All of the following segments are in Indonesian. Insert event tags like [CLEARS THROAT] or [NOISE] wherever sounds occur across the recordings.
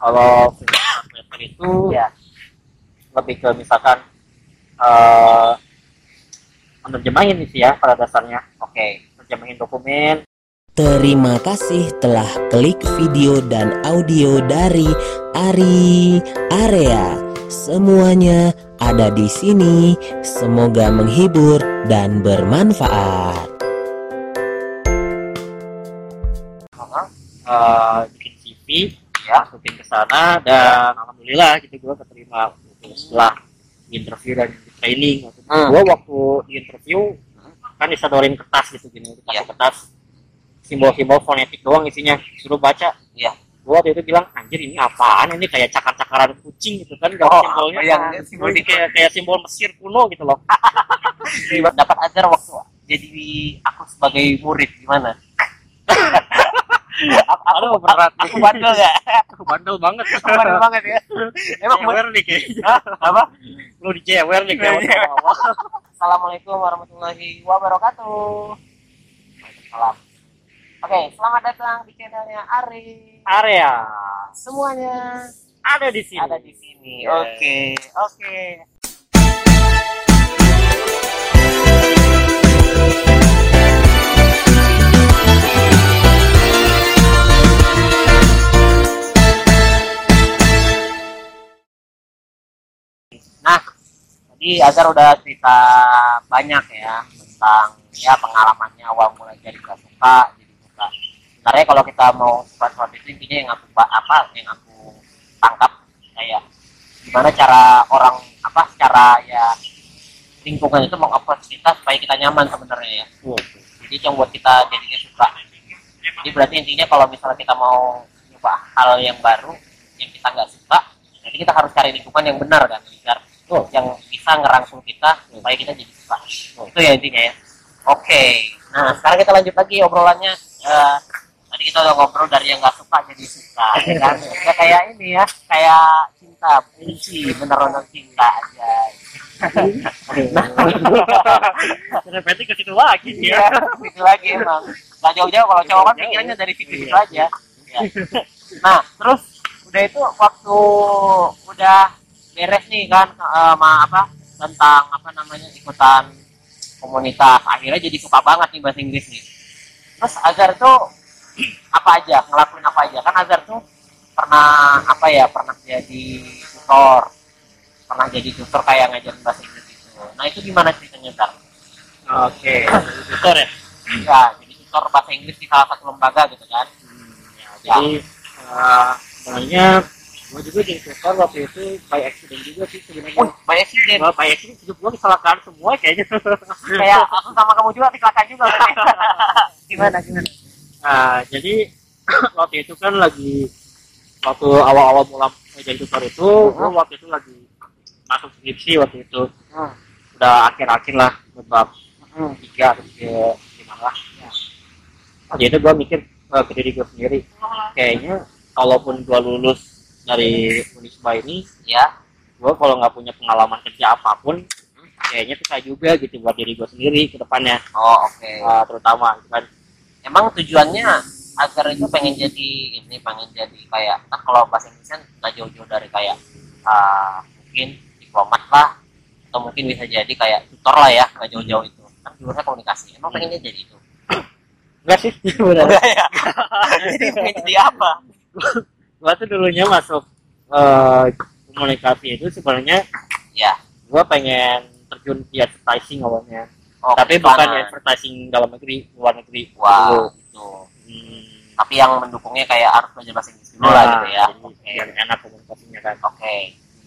kalau freelance translator itu ya lebih ke misalkan eh menerjemahin sih ya pada dasarnya oke menerjemahin dokumen Terima kasih telah klik video dan audio dari Ari Area. Semuanya ada di sini. Semoga menghibur dan bermanfaat. eh bikin CV ya masukin ke sana dan alhamdulillah gitu gue keterima gitu. setelah interview dan training waktu. Hmm. gue waktu di interview kan disodorin kertas gitu gini dikasih Iya. kertas simbol-simbol fonetik doang isinya suruh baca Iya. gue waktu itu bilang anjir ini apaan ini kayak cakar-cakaran kucing gitu kan Oh, simbolnya apa yang Ini simbol kayak kayak simbol Mesir kuno gitu loh [LAUGHS] dapat ajar waktu jadi aku sebagai murid gimana aku, Aduh, berat aku bandel ya. Aku bandel banget. Aku bandel banget ya. Emang jewer nih kayaknya. Apa? Lu di jewer nih kayak awal Assalamualaikum warahmatullahi wabarakatuh. Salam Oke, selamat datang di channelnya Ari. area. Semuanya ada di sini. ada di sini. Oke, oke. Tadi Azhar udah cerita banyak ya tentang ya pengalamannya awal mulai dari gak suka jadi suka. Sebenarnya kalau kita mau suka sesuatu itu intinya yang aku apa yang aku tangkap kayak gimana cara orang apa secara ya lingkungan itu mengapproach kita supaya kita nyaman sebenarnya ya. Jadi yang buat kita jadinya suka. Jadi berarti intinya kalau misalnya kita mau nyoba hal yang baru yang kita nggak suka, nanti kita harus cari lingkungan yang benar kan, biar Oh. yang bisa ngerangsung kita supaya kita jadi suka. Itu ya intinya ya. Oke. Nah sekarang kita lanjut lagi obrolannya. Eh, tadi kita udah ngobrol dari yang nggak suka jadi suka, ya kan? [LAUGHS] Ya kayak ini ya, kayak cinta, benci, beneran cinta aja. [LAUGHS] Nah, [LAUGHS] ternyata ke situ lagi Iya, ya. itu lagi emang. Gak jauh-jauh kalau cowok kan pikirannya dari situ-situ Iya. aja. Ya. Nah, terus udah itu waktu udah beres nih kan eh, ma apa tentang apa namanya ikutan komunitas. Akhirnya jadi suka banget nih bahasa Inggris nih. Terus Azhar tuh [CLEARS THROAT] apa aja? Ngelakuin apa aja? Kan Azhar tuh pernah apa ya pernah jadi tutor. Pernah jadi tutor kayak ngajarin bahasa Inggris itu nah itu gimana ceritanya Zar? Oke, tutor ya. ya jadi tutor bahasa Inggris di salah satu lembaga gitu kan. Ya, jadi eh, sebenarnya gue juga jadi tutor waktu itu by accident juga sih sebenarnya. Banyak sih Den. Gua by accident hidup gue kecelakaan semua kayaknya. [LAUGHS] kayak aku sama kamu juga kecelakaan juga [LAUGHS] gimana gimana Nah, jadi [CLEARS THROAT] waktu itu kan lagi waktu awal-awal mulai jadi tutor itu, gue waktu itu lagi masuk skripsi waktu itu. Hmm. Udah akhir-akhir lah, bab Hmm. tiga atau tiga lima lah. Ya. Waktu itu gue mikir eh, ke diri gue sendiri, kayaknya kalaupun gue lulus dari Unisba ini, ya gue kalau nggak punya pengalaman kerja apa pun, kayaknya susah juga gitu buat diri gue sendiri ke depannya, oh oke. Eh, terutama gitu kan. emang tujuannya agar itu pengen jadi ini pengen jadi kayak kan kalau bahasa Inggris kan nggak jauh-jauh dari kayak ah, mungkin diplomat lah atau mungkin bisa jadi kayak tutor lah ya nggak jauh-jauh itu. Kan jurusannya komunikasi emang pengennya jadi itu? Enggak sih. Enggak ya? [LAUGHS] Jadi pengen jadi apa [LAUGHS] gua tuh dulunya masuk eh, komunikasi itu sebenarnya ya. gua pengen terjun di advertising awalnya. Oh, tapi bukan advertising dalam negeri luar negeri. Wah dulu. itu Hmm. tapi yang mendukungnya kayak harus belajar bahasa Inggris dulu lah gitu ya. jadi oke. biar enak komunikasinya kan. Oke.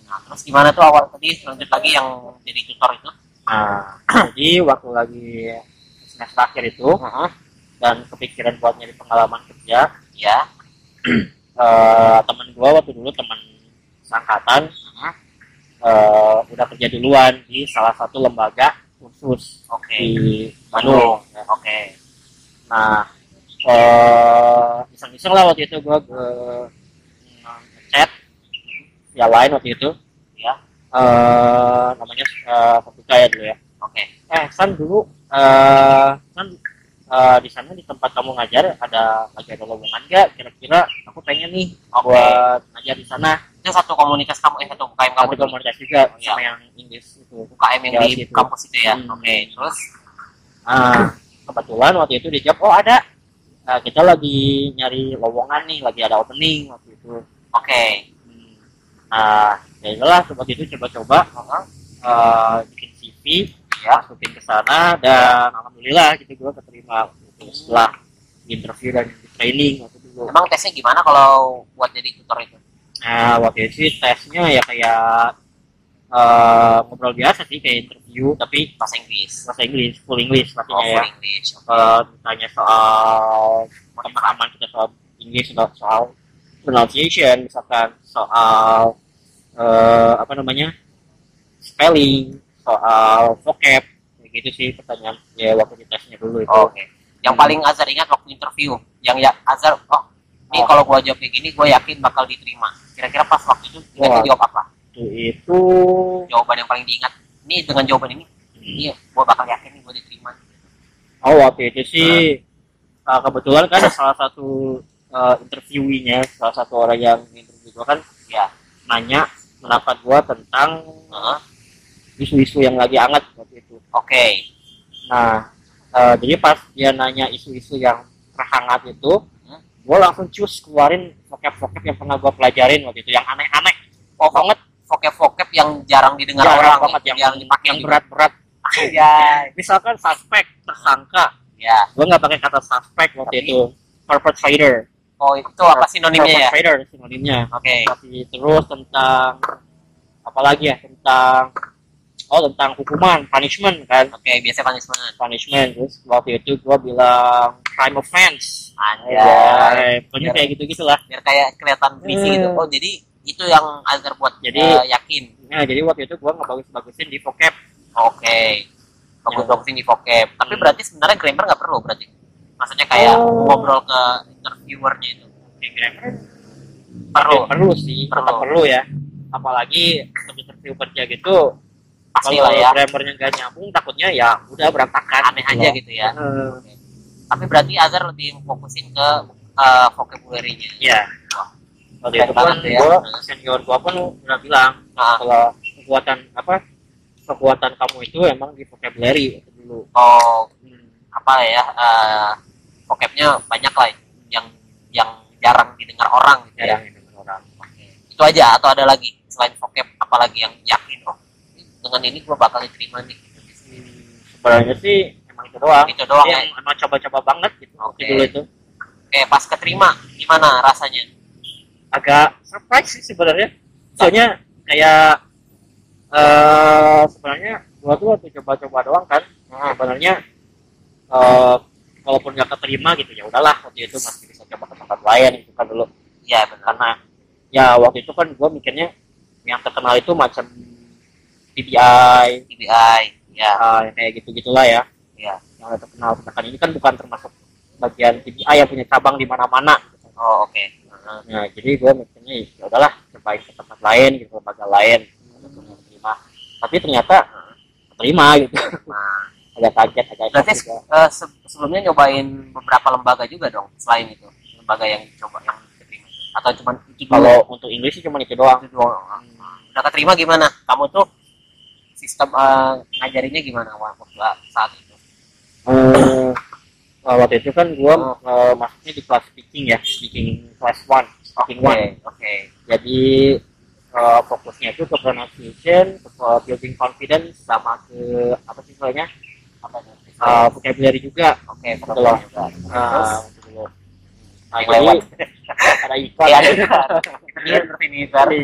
Nah terus gimana tuh awal tadi? Lanjut lagi yang jadi tutor itu? Nah [CLEARS THROAT] jadi waktu lagi semester akhir itu Heeh. dan kepikiran buat nyari pengalaman kerja ya [CLEARS THROAT] eh, teman gua waktu dulu teman sangkatan Heeh. eh, udah kerja duluan di salah satu lembaga khusus oke. di Bandung. Oke. Nah, eh iseng-iseng lah waktu itu gue ke chat ya lain waktu itu. Ya eh namanya eh Fabrika ya dulu ya. oke. Eh San dulu eh San eh, di sana di tempat kamu ngajar ada lagi ada lowongan nggak? Kira-kira aku pengen nih Oke. buat ngajar di sana. Itu satu komunitas kamu eh satu UKM kamu satu komunitas juga Oh, iya. sama yang Inggris itu. UKM yang Ya, di gitu. kampus itu ya? Hmm. oke terus? Ah, kebetulan waktu itu dijawab oh ada. Nah, kita lagi nyari lowongan nih lagi ada opening waktu itu. Oke. Hmm. nah ya itulah waktu itu coba-coba eh, bikin CV ya masukin ke sana dan alhamdulillah gitu gue keterima waktu itu setelah interview dan training waktu itu gua. emang tesnya gimana kalau buat jadi tutor itu? Nah waktu itu sih tesnya ya kayak eh, ngobrol biasa sih kayak interview tapi bahasa Inggris. Bahasa Inggris full English oh pastinya ya. Full English oke. Eh, ditanya soal pemahaman kita soal Inggris soal, soal pronunciation misalkan soal eh, apa namanya spelling soal vocab kayak gitu sih pertanyaan ya waktu di tesnya dulu itu Oh, Oke. Yang paling Azhar ingat waktu interview, yang ya Azhar, oh, ini Oh. kalau gua jawab kayak gini, gue yakin bakal diterima. Kira-kira pas waktu itu Wah. jawab apa? itu itu Jawaban yang paling diingat. Ini dengan jawaban ini, iya, gua bakal yakin nih gue diterima. oh waktu itu sih eh, kebetulan kan salah satu eh, interviewinya salah satu orang yang interview gua kan Ya. nanya pendapat gua tentang Heeh. Isu-isu yang lagi hangat waktu itu Oke. Nah, eh, jadi pas dia nanya isu-isu yang terhangat itu, Hmm. gue langsung cus keluarin vocab-vocab yang pernah gue pelajarin waktu itu, yang aneh-aneh, Oh, banget vocab-vocab yang jarang didengar jarang orang, banget, yang, yang dipakai yang juga. berat-berat. Ya. [LAUGHS] Misalkan suspek, tersangka, Ya. gue nggak pakai kata suspek waktu Tapi- itu, perpetrator, Oh, itu apa sinonimnya ya? perpetrator sinonimnya. Oke. Tapi terus tentang apa lagi ya tentang oh tentang hukuman punishment kan Oke, biasa punishment. punishment terus waktu itu gue bilang crime offense Anjay. ya pokoknya kayak gitu gitulah Biar kayak kelihatan Hmm. gitu. Oh, jadi itu yang Azhar buat Jadi- eh, yakin. nah jadi waktu itu gue ngebagus-bagusin di vocab Oke. Bagus-bagusin di vocab. Tapi Hmm. berarti sebenarnya grammar nggak perlu berarti. Maksudnya kayak Oh. ngobrol ke interviewernya itu. Oke, grammar Perlu. Ya, perlu sih Perlu. perlu ya apalagi untuk interview kerja gitu kalau lah ya. grammarnya nggak nyambung takutnya ya udah berantakan Aneh aja gitu ya. Heeh. Tapi berarti Azhar lebih fokusin ke eh, vocabulary-nya. Iya. Waktu Keren itu kan ya. gua senior gua pun udah bilang Nah, kalau kekuatan apa kekuatan kamu itu emang di vocabulary itu dulu. oh, Hmm. apa ya? eh vocabnya banyak lah yang yang jarang didengar orang gitu ya. Jarang orang. Oke. Itu aja atau ada lagi selain vocab apalagi yang yakin oh dengan ini gua bakal diterima nih. Hmm, sebenarnya sih emang itu doang. Itu doang ya. yang emang coba-coba banget gitu. Oke. Waktu dulu itu Oke, pas keterima gimana rasanya? agak surprise sih sebenarnya. Soalnya kayak eh sebenarnya gua tuh waktu coba-coba doang kan. Sebenarnya eh kalaupun nggak keterima gitu ya udahlah waktu itu masih bisa coba ke tempat lain gitu kan dulu. Iya benar. karena ya waktu itu kan gue mikirnya yang terkenal itu macam TBI TBI. Ya. yang kayak gitu gitulah ya Iya. yang udah terkenal sedangkan ini kan bukan termasuk bagian TBI yang punya cabang di mana-mana gitu. Oh, oke. nah jadi gue mikirnya ya udahlah cobain ke tempat lain gitu lembaga lain untuk menerima tapi ternyata terima gitu Nah, agak kaget agak berarti juga. se- sebelumnya nyobain beberapa lembaga juga dong selain itu lembaga yang coba yang diterima itu atau cuma itu kalau untuk Inggris sih cuma itu doang itu doang udah keterima gimana kamu tuh sistem eh, ngajarinnya gimana waktu saat itu? Eh, eh, waktu itu kan gue Oh. masuknya di kelas speaking ya speaking class one speaking oke one. oke. Jadi eh, fokusnya itu ke pronunciation ke building confidence sama ke apa sih istilahnya apa Eh, vocabulary juga. Oke Betul. program juga. Itu dulu. Nah, Yang jadi lewat. [LAUGHS] ada iklan. Iya, iya seperti ini tadi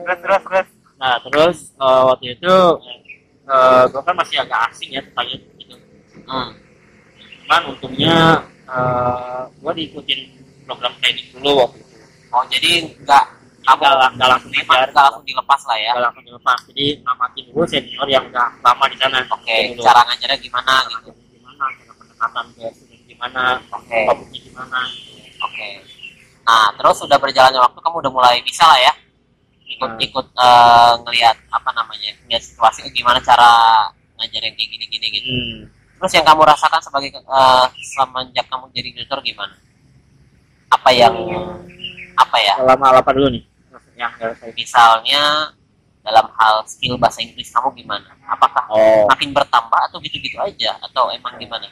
terus terus terus nah terus eh, waktu itu eh gue kan masih agak asing ya tentang itu gitu. hmm. cuman untungnya eh gue diikutin program training dulu waktu itu. Oh jadi nggak kamu Nggak lang- nggak langsung nggak langsung dilepas lah ya. Nggak langsung dilepas. Jadi ngamatin dulu senior yang udah lama di sana. Oke Dulu. cara ngajarnya gimana gitu? Gimana? Cara pendekatan ke student gimana? Oke. Topiknya gimana? Oke. Nah terus sudah berjalannya waktu kamu udah mulai bisa lah ya ikut Hmm. ikut eh, ngelihat apa namanya ngelihat situasi gimana cara ngajarin kayak gini gini gitu. Hmm. terus yang kamu rasakan sebagai eh, semenjak kamu jadi tutor gimana? Apa yang apa ya? Dalam hal apa dulu nih? Yang misalnya dalam hal skill bahasa Inggris kamu gimana? Apakah oh. makin bertambah atau gitu-gitu aja? Atau emang gimana?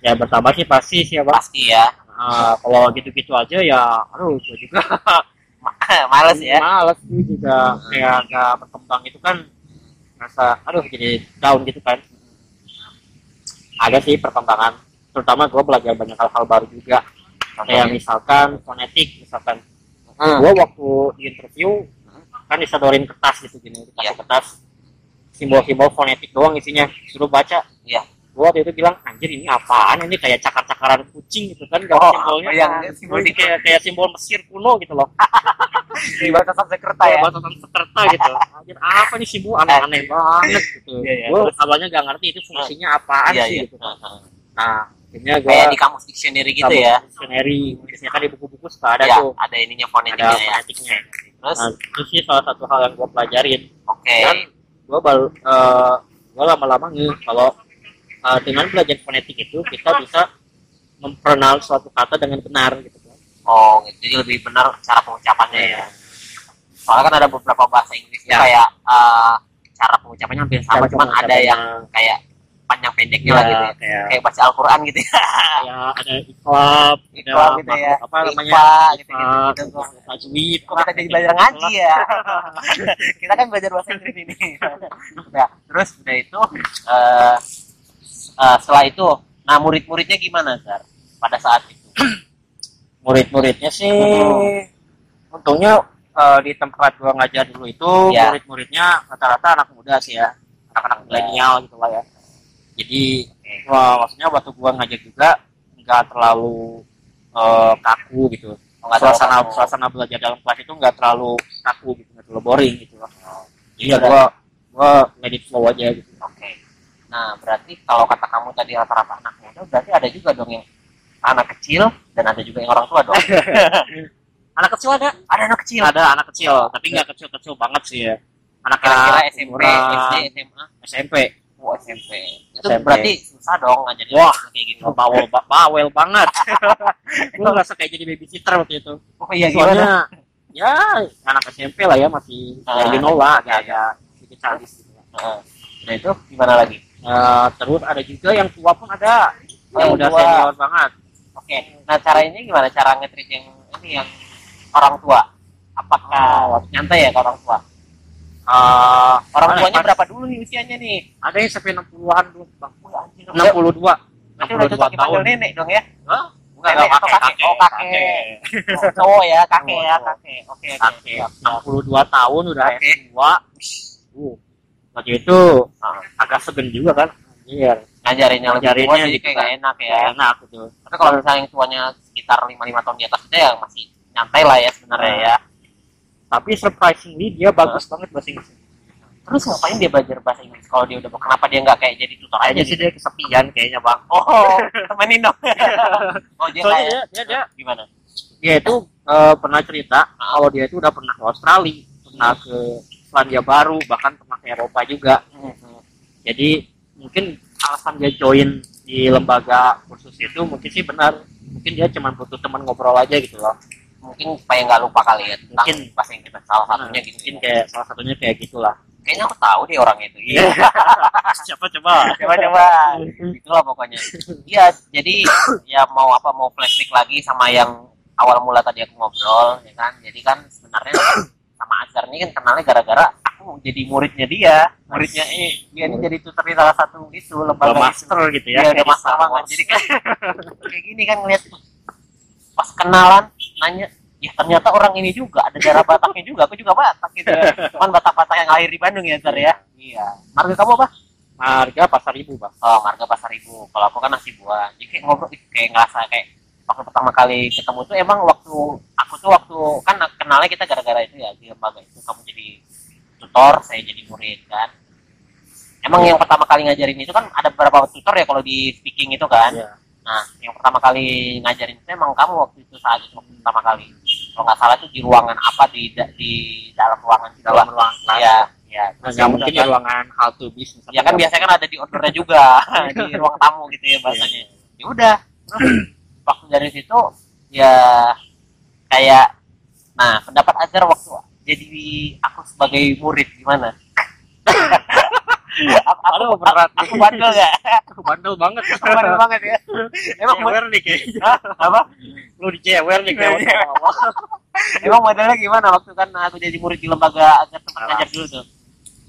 Ya bertambah sih pasti sih ya Pak. pasti ya. Ah, kalau gitu-gitu aja ya aduh gue juga [LAUGHS] [LAUGHS] males ya. Males gue juga kayak agak berkembang. Itu kan rasa aduh jadi down gitu kan. Ada sih perkembangan. Terutama gue belajar banyak hal-hal baru juga. Kayak misalkan fonetik misalkan. Hmm. gue waktu di interview kan disodorin kertas gitu gini. Dikasih Iya. kertas. Simbol-simbol fonetik doang isinya. Suruh baca. Iya. Gue waktu itu bilang anjir ini apaan? Ini kayak cakar-cakaran kucing gitu kan. Oh, simbolnya. bayang, Nah, simbol ini kayak kayak simbol Mesir kuno gitu loh. [LAUGHS] Di bahasa Sanskerta kayak ya bahasa Sanskerta gitu. Anjir apa nih simbol aneh-aneh banget gitu. Iya, iya. gue Terus? awalnya gak ngerti itu fungsinya apaan iya sih iya. gitu. Heeh. nah akhirnya gue kayak di kamus dictionary gitu ya? dictionary. Biasanya kan di buku-buku suka ada ya tuh. ada ininya ada fonetiknya ya. fonetiknya. Terus? Nah, itu sih salah satu hal yang gue pelajarin. oke. Dan gue baru, eh gue lama-lama nih kalau eh, dengan belajar fonetik itu kita bisa memperkenal suatu kata dengan benar gitu kan. oh gitu. jadi lebih benar cara pengucapannya ya soalnya kan ada beberapa bahasa Inggris Ya. kayak eh, cara pengucapannya hampir sama Cara cuman ada yang kayak panjang pendeknya ya, lah gitu ya kayak, kayak baca Al-Quran gitu ya kayak ada Iqlab [LAUGHS] ada gitu ya. apa namanya, Iqfa, gitu, gitu, gitu. tajwid, kok kita jadi belajar ngaji ya [LAUGHS] kita kan belajar bahasa Inggris ini udah [LAUGHS] terus udah itu eh eh, setelah itu nah murid-muridnya gimana Zar pada saat itu [CLEARS THROAT] Murid-muridnya sih, Hmm. untungnya eh, di tempat gua ngajar dulu itu Ya. murid-muridnya rata-rata anak muda sih ya, anak-anak milenial gitu lah ya. Jadi Oke. Wah, maksudnya waktu gua ngajar juga nggak terlalu eh, kaku gitu. Oh, suasana kaku. suasana belajar dalam kelas itu nggak terlalu kaku gitu, nggak terlalu boring gitu loh. Jadi ya Iya. gua gua let it flow aja gitu. Oke. Nah, berarti kalau kata kamu tadi rata-rata anak muda, berarti ada juga dong yang anak kecil dan ada juga yang orang tua dong. [LAUGHS] Anak kecil ada? ada anak kecil. Ada anak kecil, tapi nggak kecil-kecil banget sih ya. Anak Kira-kira SMP, SD, SMA, SMP. oh SMP. Itu SMP. berarti susah dong ngajarin Wah. kayak gitu. Bawel, ba- bawel banget. [LAUGHS] gua ngerasa kayak jadi babysitter waktu itu. Oh iya gimana? Soalnya ya anak SMP lah ya masih Ah, ya you know lah agak-agak sedikit sadis gitu. Nah, itu gimana lagi? Eh, terus ada juga yang tua pun ada Oh, yang udah tua. senior banget. Oke. Nah, cara ini gimana cara nge-treat yang ini yang orang tua? Apakah Oh. nyantai ya ke orang tua? Eh, Orang mana, tuanya Mas? berapa dulu nih usianya nih? Ada yang sampai 60-an dulu, Bang. 62. Berarti udah 62 cocok dipanggil tahun. nenek dong ya? Hah? Nenek Enggak, atau kakek? Oh, kakek. Oh, cowok ya, kakek ya, kakek. Oke, oke. Kakek. siap. 62 tahun udah Oke. tua. Uh. Waktu itu Ah. agak segen juga kan. Iya. Ngajarin yang lebih tua jadi gitu kayak gak enak ya. Ya, enak gitu. Tapi kalau misalnya yang tuanya sekitar 5-5 tahun di atas itu ya masih nyantai lah ya sebenarnya ya. Tapi surprisingly dia bagus banget bahasa Inggris. Terus ngapain dia belajar bahasa Inggris kalau dia udah kenapa dia nggak kayak jadi tutor aja sih? sih dia kesepian kayaknya, Bang. Oh, temenin dong. [LAUGHS] oh, dia Soalnya kayak dia, dia, dia, gimana? dia itu eh, pernah cerita kalau dia itu udah pernah ke Australia, pernah ke Selandia Baru, bahkan pernah ke Eropa juga. Jadi mungkin alasan dia join di lembaga kursus itu mungkin sih benar. Mungkin dia cuma butuh teman ngobrol aja gitu loh. Mungkin supaya nggak lupa kali ya Mungkin. bahasa Inggris salah Nah, satunya gitu. mungkin kayak salah satunya kayak gitulah. Kayaknya aku tahu deh orangnya itu. Iya. Siapa [LAUGHS] coba? coba-coba itulah pokoknya iya jadi ya mau apa mau flashback lagi sama yang awal mula tadi aku ngobrol ya kan jadi kan sebenarnya sama Azhar ini kan kenalnya gara-gara aku jadi muridnya dia muridnya eh dia ini jadi tutor di salah satu itu lembaga itu. master gitu ya. Iya master Star banget Wars. [LAUGHS] jadi kan kayak gini kan ngeliat pas kenalan nanya ya ternyata orang ini juga ada darah Bataknya juga aku juga Batak gitu [LAUGHS] cuman Batak-Batak yang lahir di Bandung ya Azhar ya iya marga kamu apa Harga pasar ibu, Bang. Oh, marga pasar ibu. Kalau aku kan nasi buah. Jadi kayak ngobrol, kayak ngerasa kayak waktu pertama kali ketemu tuh emang waktu aku tuh waktu kan kenalnya kita gara-gara itu ya di lembaga itu kamu jadi tutor, saya jadi murid kan. Emang yang pertama kali ngajarin itu kan ada beberapa tutor ya kalau di speaking itu kan. Iya. Nah, yang pertama kali ngajarin itu emang kamu waktu itu saat itu waktu pertama kali. Kalau nggak salah itu di ruangan apa di di dalam ruangan itu Dalam lah. ruang kelas. Iya, ya Nah, terus nggak ya mungkin udah di kan. ruangan how to misalkan. ya kan biasanya kan ada di ordernya juga [LAUGHS] di ruang tamu gitu ya bahasanya ya udah terus waktu dari situ ya kayak nah pendapat Azhar waktu jadi aku sebagai murid gimana [LAUGHS] aku, aku, Aduh, berat nih. aku bandel gak? Aku bandel banget. Aku bandel banget ya [LAUGHS] emang Cewer nih kayaknya. [LAUGHS] Apa? Lu dicewer nih kayak Iya. emang modelnya gimana waktu kan aku jadi murid di lembaga Azhar tempat ngajar dulu tuh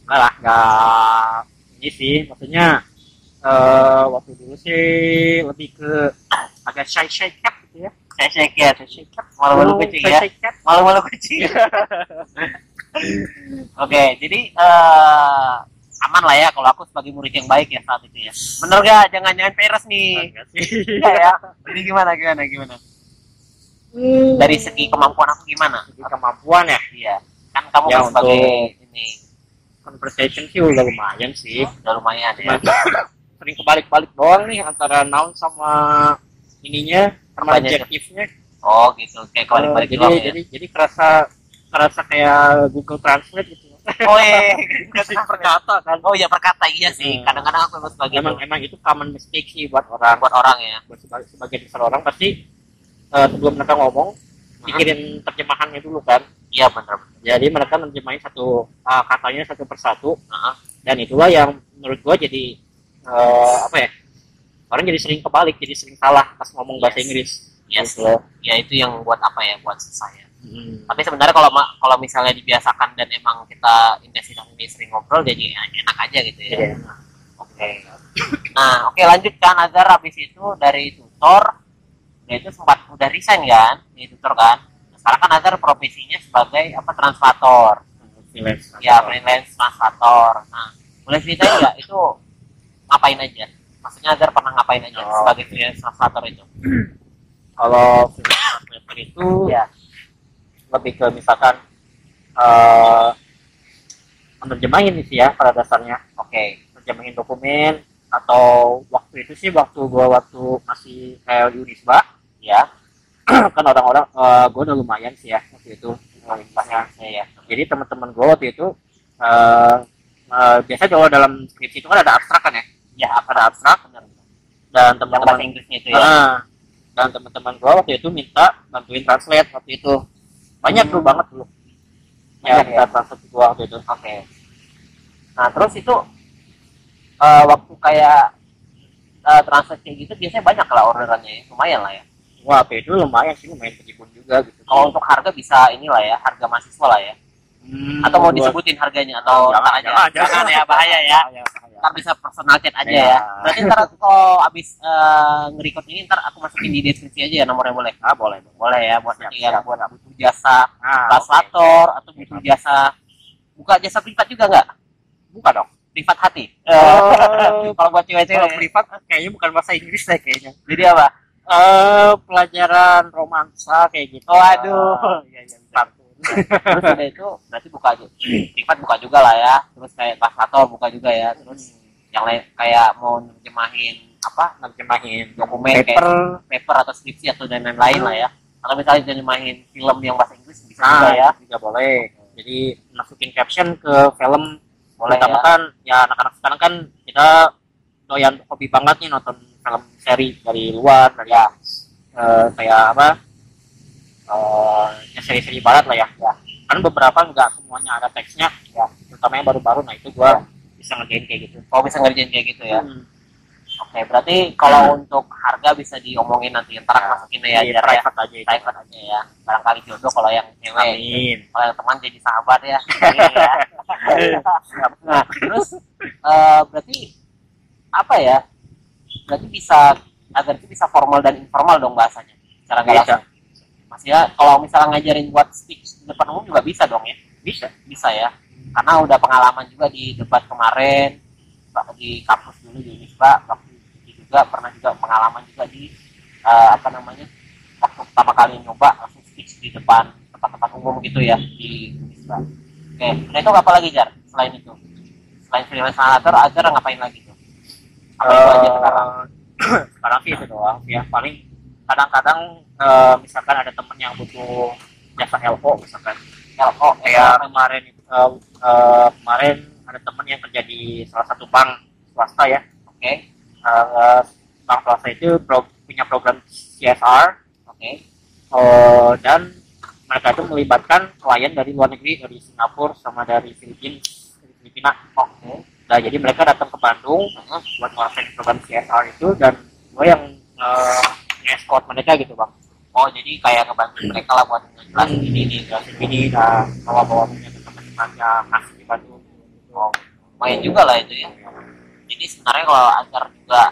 Enggak lah, enggak ini sih. Maksudnya eh waktu dulu sih lebih ke agak shy shy cat gitu ya. saya shake ya malu-malu kucing ya. Shy shy cat. malu-malu kucing. Oke jadi eh aman lah ya kalau aku sebagai murid yang baik ya saat itu ya. Bener gak jangan-jangan peres nih. [LAUGHS] Iya ya. Jadi gimana gimana gimana? Dari segi kemampuan aku gimana? Segi kemampuan ya, iya. Kan kamu Ya, kan sebagai ini. conversation sih udah lumayan sih. udah lumayan ya sering kebalik-balik doang nih antara noun sama ininya sama Apanya adjektifnya. oh gitu kayak kebalik-balik Eh, jadi, doang ya jadi jadi kerasa kerasa kayak Google Translate gitu. oh iya [LAUGHS] Kasih perkata kan. oh iya perkata iya sih Hmm. kadang-kadang aku emang sebagai Emang emang itu common mistake sih buat orang. buat orang ya Buat sebagai, sebagian besar orang pasti eh, sebelum mereka ngomong pikirin terjemahannya dulu kan. iya bener Jadi mereka nerjemahin satu eh, katanya satu persatu. Heeh. Dan itulah yang menurut gua jadi eh, apa ya? Orang jadi sering kebalik, jadi sering salah pas ngomong bahasa Yes. Inggris. yes Gitu. ya itu yang buat apa ya buat susah ya Hmm. tapi sebenarnya kalau kalau misalnya dibiasakan dan emang kita intensitas ini sering ngobrol jadi ya enak aja gitu ya Iya. oke nah oke lanjut kan Azhar habis itu dari tutor dia itu sempat udah resign kan di tutor kan Nah, sekarang kan Azhar profesinya sebagai apa translator Freelance. ya freelance translator nah boleh ceritain nggak itu ngapain aja? Maksudnya Azhar pernah ngapain aja Oh, sebagai freelance translator itu? [CLEARS THROAT] Kalau freelance translator itu ya lebih ke misalkan eh menerjemahin sih ya pada dasarnya. oke. Menerjemahin dokumen atau waktu itu sih waktu gua waktu masih kayak di Unisba. Ya [CLEARS THROAT] kan orang-orang eh gua udah lumayan sih ya waktu itu. Kualitasnya. ya ya Jadi teman-teman gua waktu itu eh eh, biasa kalau dalam skripsi itu kan ada abstrak kan ya? Ya Ada abstrak benar dan teman-teman bahasa Inggrisnya itu ya Ah, dan teman-teman gua waktu itu minta bantuin translate waktu itu banyak tuh Hmm. banget dulu Banyak yang kita translate gua waktu itu Oke. Nah terus itu eh, waktu kayak eh, translate kayak gitu biasanya banyak lah orderannya ya. lumayan lah ya. wah itu lumayan sih lumayan kejibun juga gitu Kalau untuk harga bisa inilah ya harga mahasiswa lah ya. Hmm, Atau mau disebutin harganya atau Jangan, aja. jangan, jangan. ya bahaya ya. Bahaya, bahaya. Ntar bisa personal chat aja Ya. ya. Berarti ntar aku kalau abis eh, nge-record ini ntar aku masukin di deskripsi aja ya nomornya boleh. ah boleh boleh Boleh ya buat Siap, nanti yang buat butuh jasa ah, translator atau butuh jasa buka jasa privat juga nggak? buka dong Privat hati. Oh, [LAUGHS] kalau buat cewek-cewek. kalau privat kayaknya bukan bahasa Inggris deh kayaknya Jadi apa? eh pelajaran romansa kayak gitu Waduh. iya iya pantun terus udah itu berarti buka aja privat buka juga lah ya. Terus kayak translator buka juga ya. Terus yang lain kayak mau nerjemahin apa nerjemahin dokumen kayak paper. paper atau skripsi atau dan lain-lain lah ya. Atau misalnya nerjemahin film yang bahasa Inggris bisa ah juga ya. juga boleh. Jadi masukin caption ke film boleh Pertama ya. kan ya anak-anak sekarang kan kita doyan hobi banget nih nonton film seri dari luar dari Ya. eh, kayak apa eh ya seri-seri barat lah ya. Ya. kan beberapa nggak semuanya ada teksnya. Ya. terutama yang baru-baru nah itu gua bisa ngerjain kayak gitu. Kalau bisa ngerjain kayak gitu ya? Hmm. oke berarti kalau untuk harga bisa diomongin nanti ntar aku masukin ya, Jar, ya. private aja itu. Private aja ya. Barangkali jodoh kalau yang cewek. Amin. Kalau yang teman jadi sahabat ya. [LAUGHS] Iya. nah terus eh, berarti apa ya? Berarti bisa agar itu bisa formal dan informal dong bahasanya. Secara nggak Bisa. Langsung maksudnya kalau misalnya ngajarin buat speech di depan umum juga bisa dong ya. Bisa bisa ya. Karena udah pengalaman juga di debat kemarin bahkan di kampus dulu di Unisba waktu itu juga pernah juga pengalaman juga di eh, apa namanya waktu pertama kali nyoba langsung speech di depan tempat-tempat umum gitu ya di Unisba. Oke nah itu apa lagi jar? Selain itu. Selain freelance translator ajar ngapain lagi tuh? Apa itu aja Eh, sekarang? [CLEARS THROAT] sekarang sih itu doang ya. Paling kadang-kadang eh, misalkan ada temen yang butuh jasa LO misalkan. Oh kayak kemarin uh, uh, kemarin ada teman yang kerja di salah satu bank swasta ya. Oke. Uh, bank swasta itu pro, punya program CSR oke. Uh, dan mereka itu melibatkan klien dari luar negeri dari Singapura sama dari Filipina dari Filipina. Oke. Nah jadi mereka datang ke Bandung uh, buat ngelaksanain program CSR itu dan gue yang uh, nge-escort mereka gitu bang. Oh jadi kayak ngebantu mereka lah buat ngejelasin ini ini ini jelasin ini nah bawa bawa punya teman-temannya ngasih di Bandung oh lumayan juga lah itu ya. Jadi sebenarnya kalau agar juga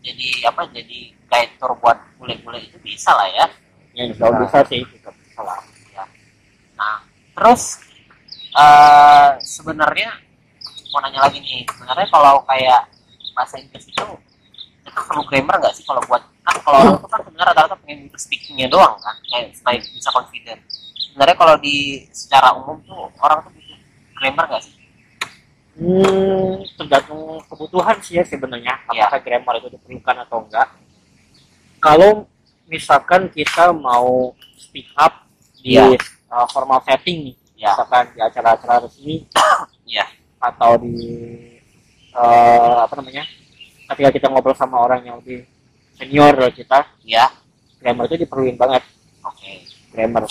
jadi apa jadi guide tour buat bule-bule itu bisa lah ya. Ya Allah bisa sih gitu. Bisa lah ya. nah terus eh sebenarnya mau nanya lagi nih. Sebenarnya kalau kayak bahasa Inggris itu itu perlu grammar nggak sih kalau buat kan kalau orang itu kan sebenarnya rata-rata pengen speakingnya doang kan kayak supaya bisa confident sebenarnya kalau di secara umum tuh orang tuh butuh grammar nggak sih Hmm, tergantung kebutuhan sih ya sebenarnya Iya. apakah grammar itu diperlukan atau enggak. Kalau misalkan kita mau speak up di Iya. uh, formal setting nih, ya misalkan di acara-acara resmi Iya. atau di uh, apa namanya, ketika kita ngobrol sama orang yang lebih senior kita, ya grammar itu diperluin banget oke grammar.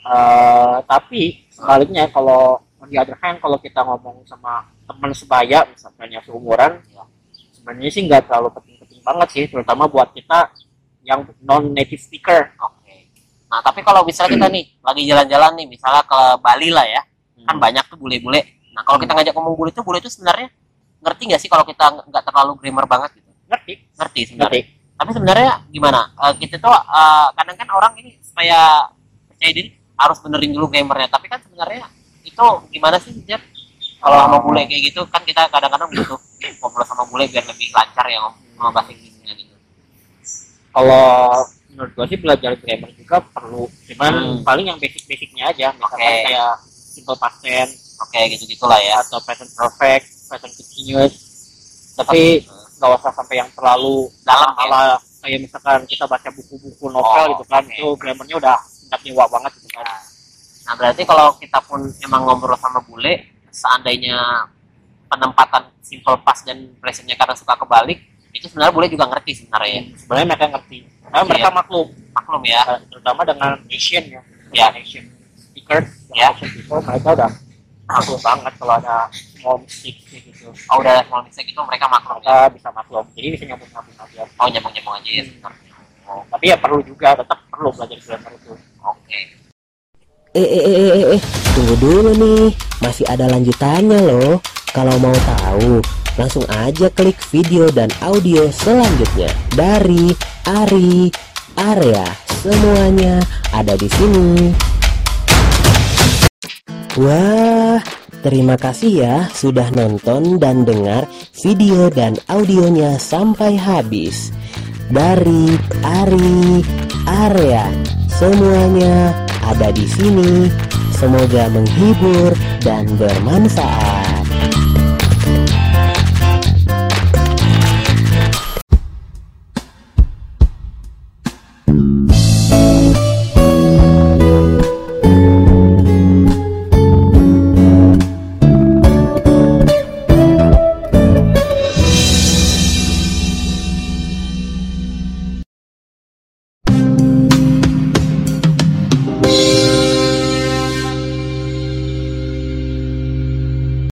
Uh, tapi sebaliknya kalau on the other hand kalau kita ngomong sama teman sebaya misalkan yang seumuran Ya. sebenarnya sih nggak terlalu penting-penting banget sih terutama buat kita yang non native speaker Oke. Nah, tapi kalau misalnya kita nih lagi jalan-jalan nih, misalnya ke Bali lah ya, kan Hmm. banyak tuh bule-bule. Nah, kalau kita ngajak ngomong bule itu, bule itu sebenarnya ngerti nggak sih kalau kita nggak- nggak terlalu grammar banget gitu? ngerti Ngerti sebenarnya. ngerti Tapi sebenarnya gimana? Eh, kita tuh eh, kadang kan orang ini supaya percaya diri harus benerin dulu grammarnya. Tapi kan sebenarnya itu gimana sih, Jeff? Kalau sama bule kayak gitu, kan kita kadang-kadang butuh ngobrol sama bule biar lebih lancar ya ngomong bahasa Inggrisnya gitu. kalau menurut gua sih belajar grammar juga perlu cuman Hmm. paling yang basic-basicnya aja misalkan Oke. kayak simple past tense Oke, gitu-gitulah ya. atau present perfect present continuous tapi nggak usah sampai yang terlalu Dalam ya? ala kayak misalkan kita baca buku-buku novel Oh, gitu kan oke. itu grammarnya udah tingkat dewa banget gitu kan Nah berarti kalau kita pun emang ngobrol sama bule, seandainya penempatan simple past dan presentnya karena suka kebalik, itu sebenarnya bule juga ngerti sebenarnya ya. sebenarnya mereka ngerti karena mereka maklum Maklum ya. eh, terutama dengan Asian ya Ya. Asian speaker Ya. Asian people mereka udah maklum banget kalau ada kayak gitu Oh udah small mistake itu mereka maklum mereka ya. bisa maklum jadi bisa nyambung nyambung aja Oh nyambung-nyambung aja ya sebenarnya. Oh, tapi ya perlu juga tetap perlu belajar grammar itu Oke. Eh, eh, eh, eh, eh, tunggu dulu nih, masih ada lanjutannya loh. Kalau mau tahu, langsung aja klik video dan audio selanjutnya dari Ari Area. Semuanya ada di sini. Wah, terima kasih ya sudah nonton dan dengar video dan audionya sampai habis. Dari Ari Area, semuanya ada di sini. Semoga menghibur dan bermanfaat.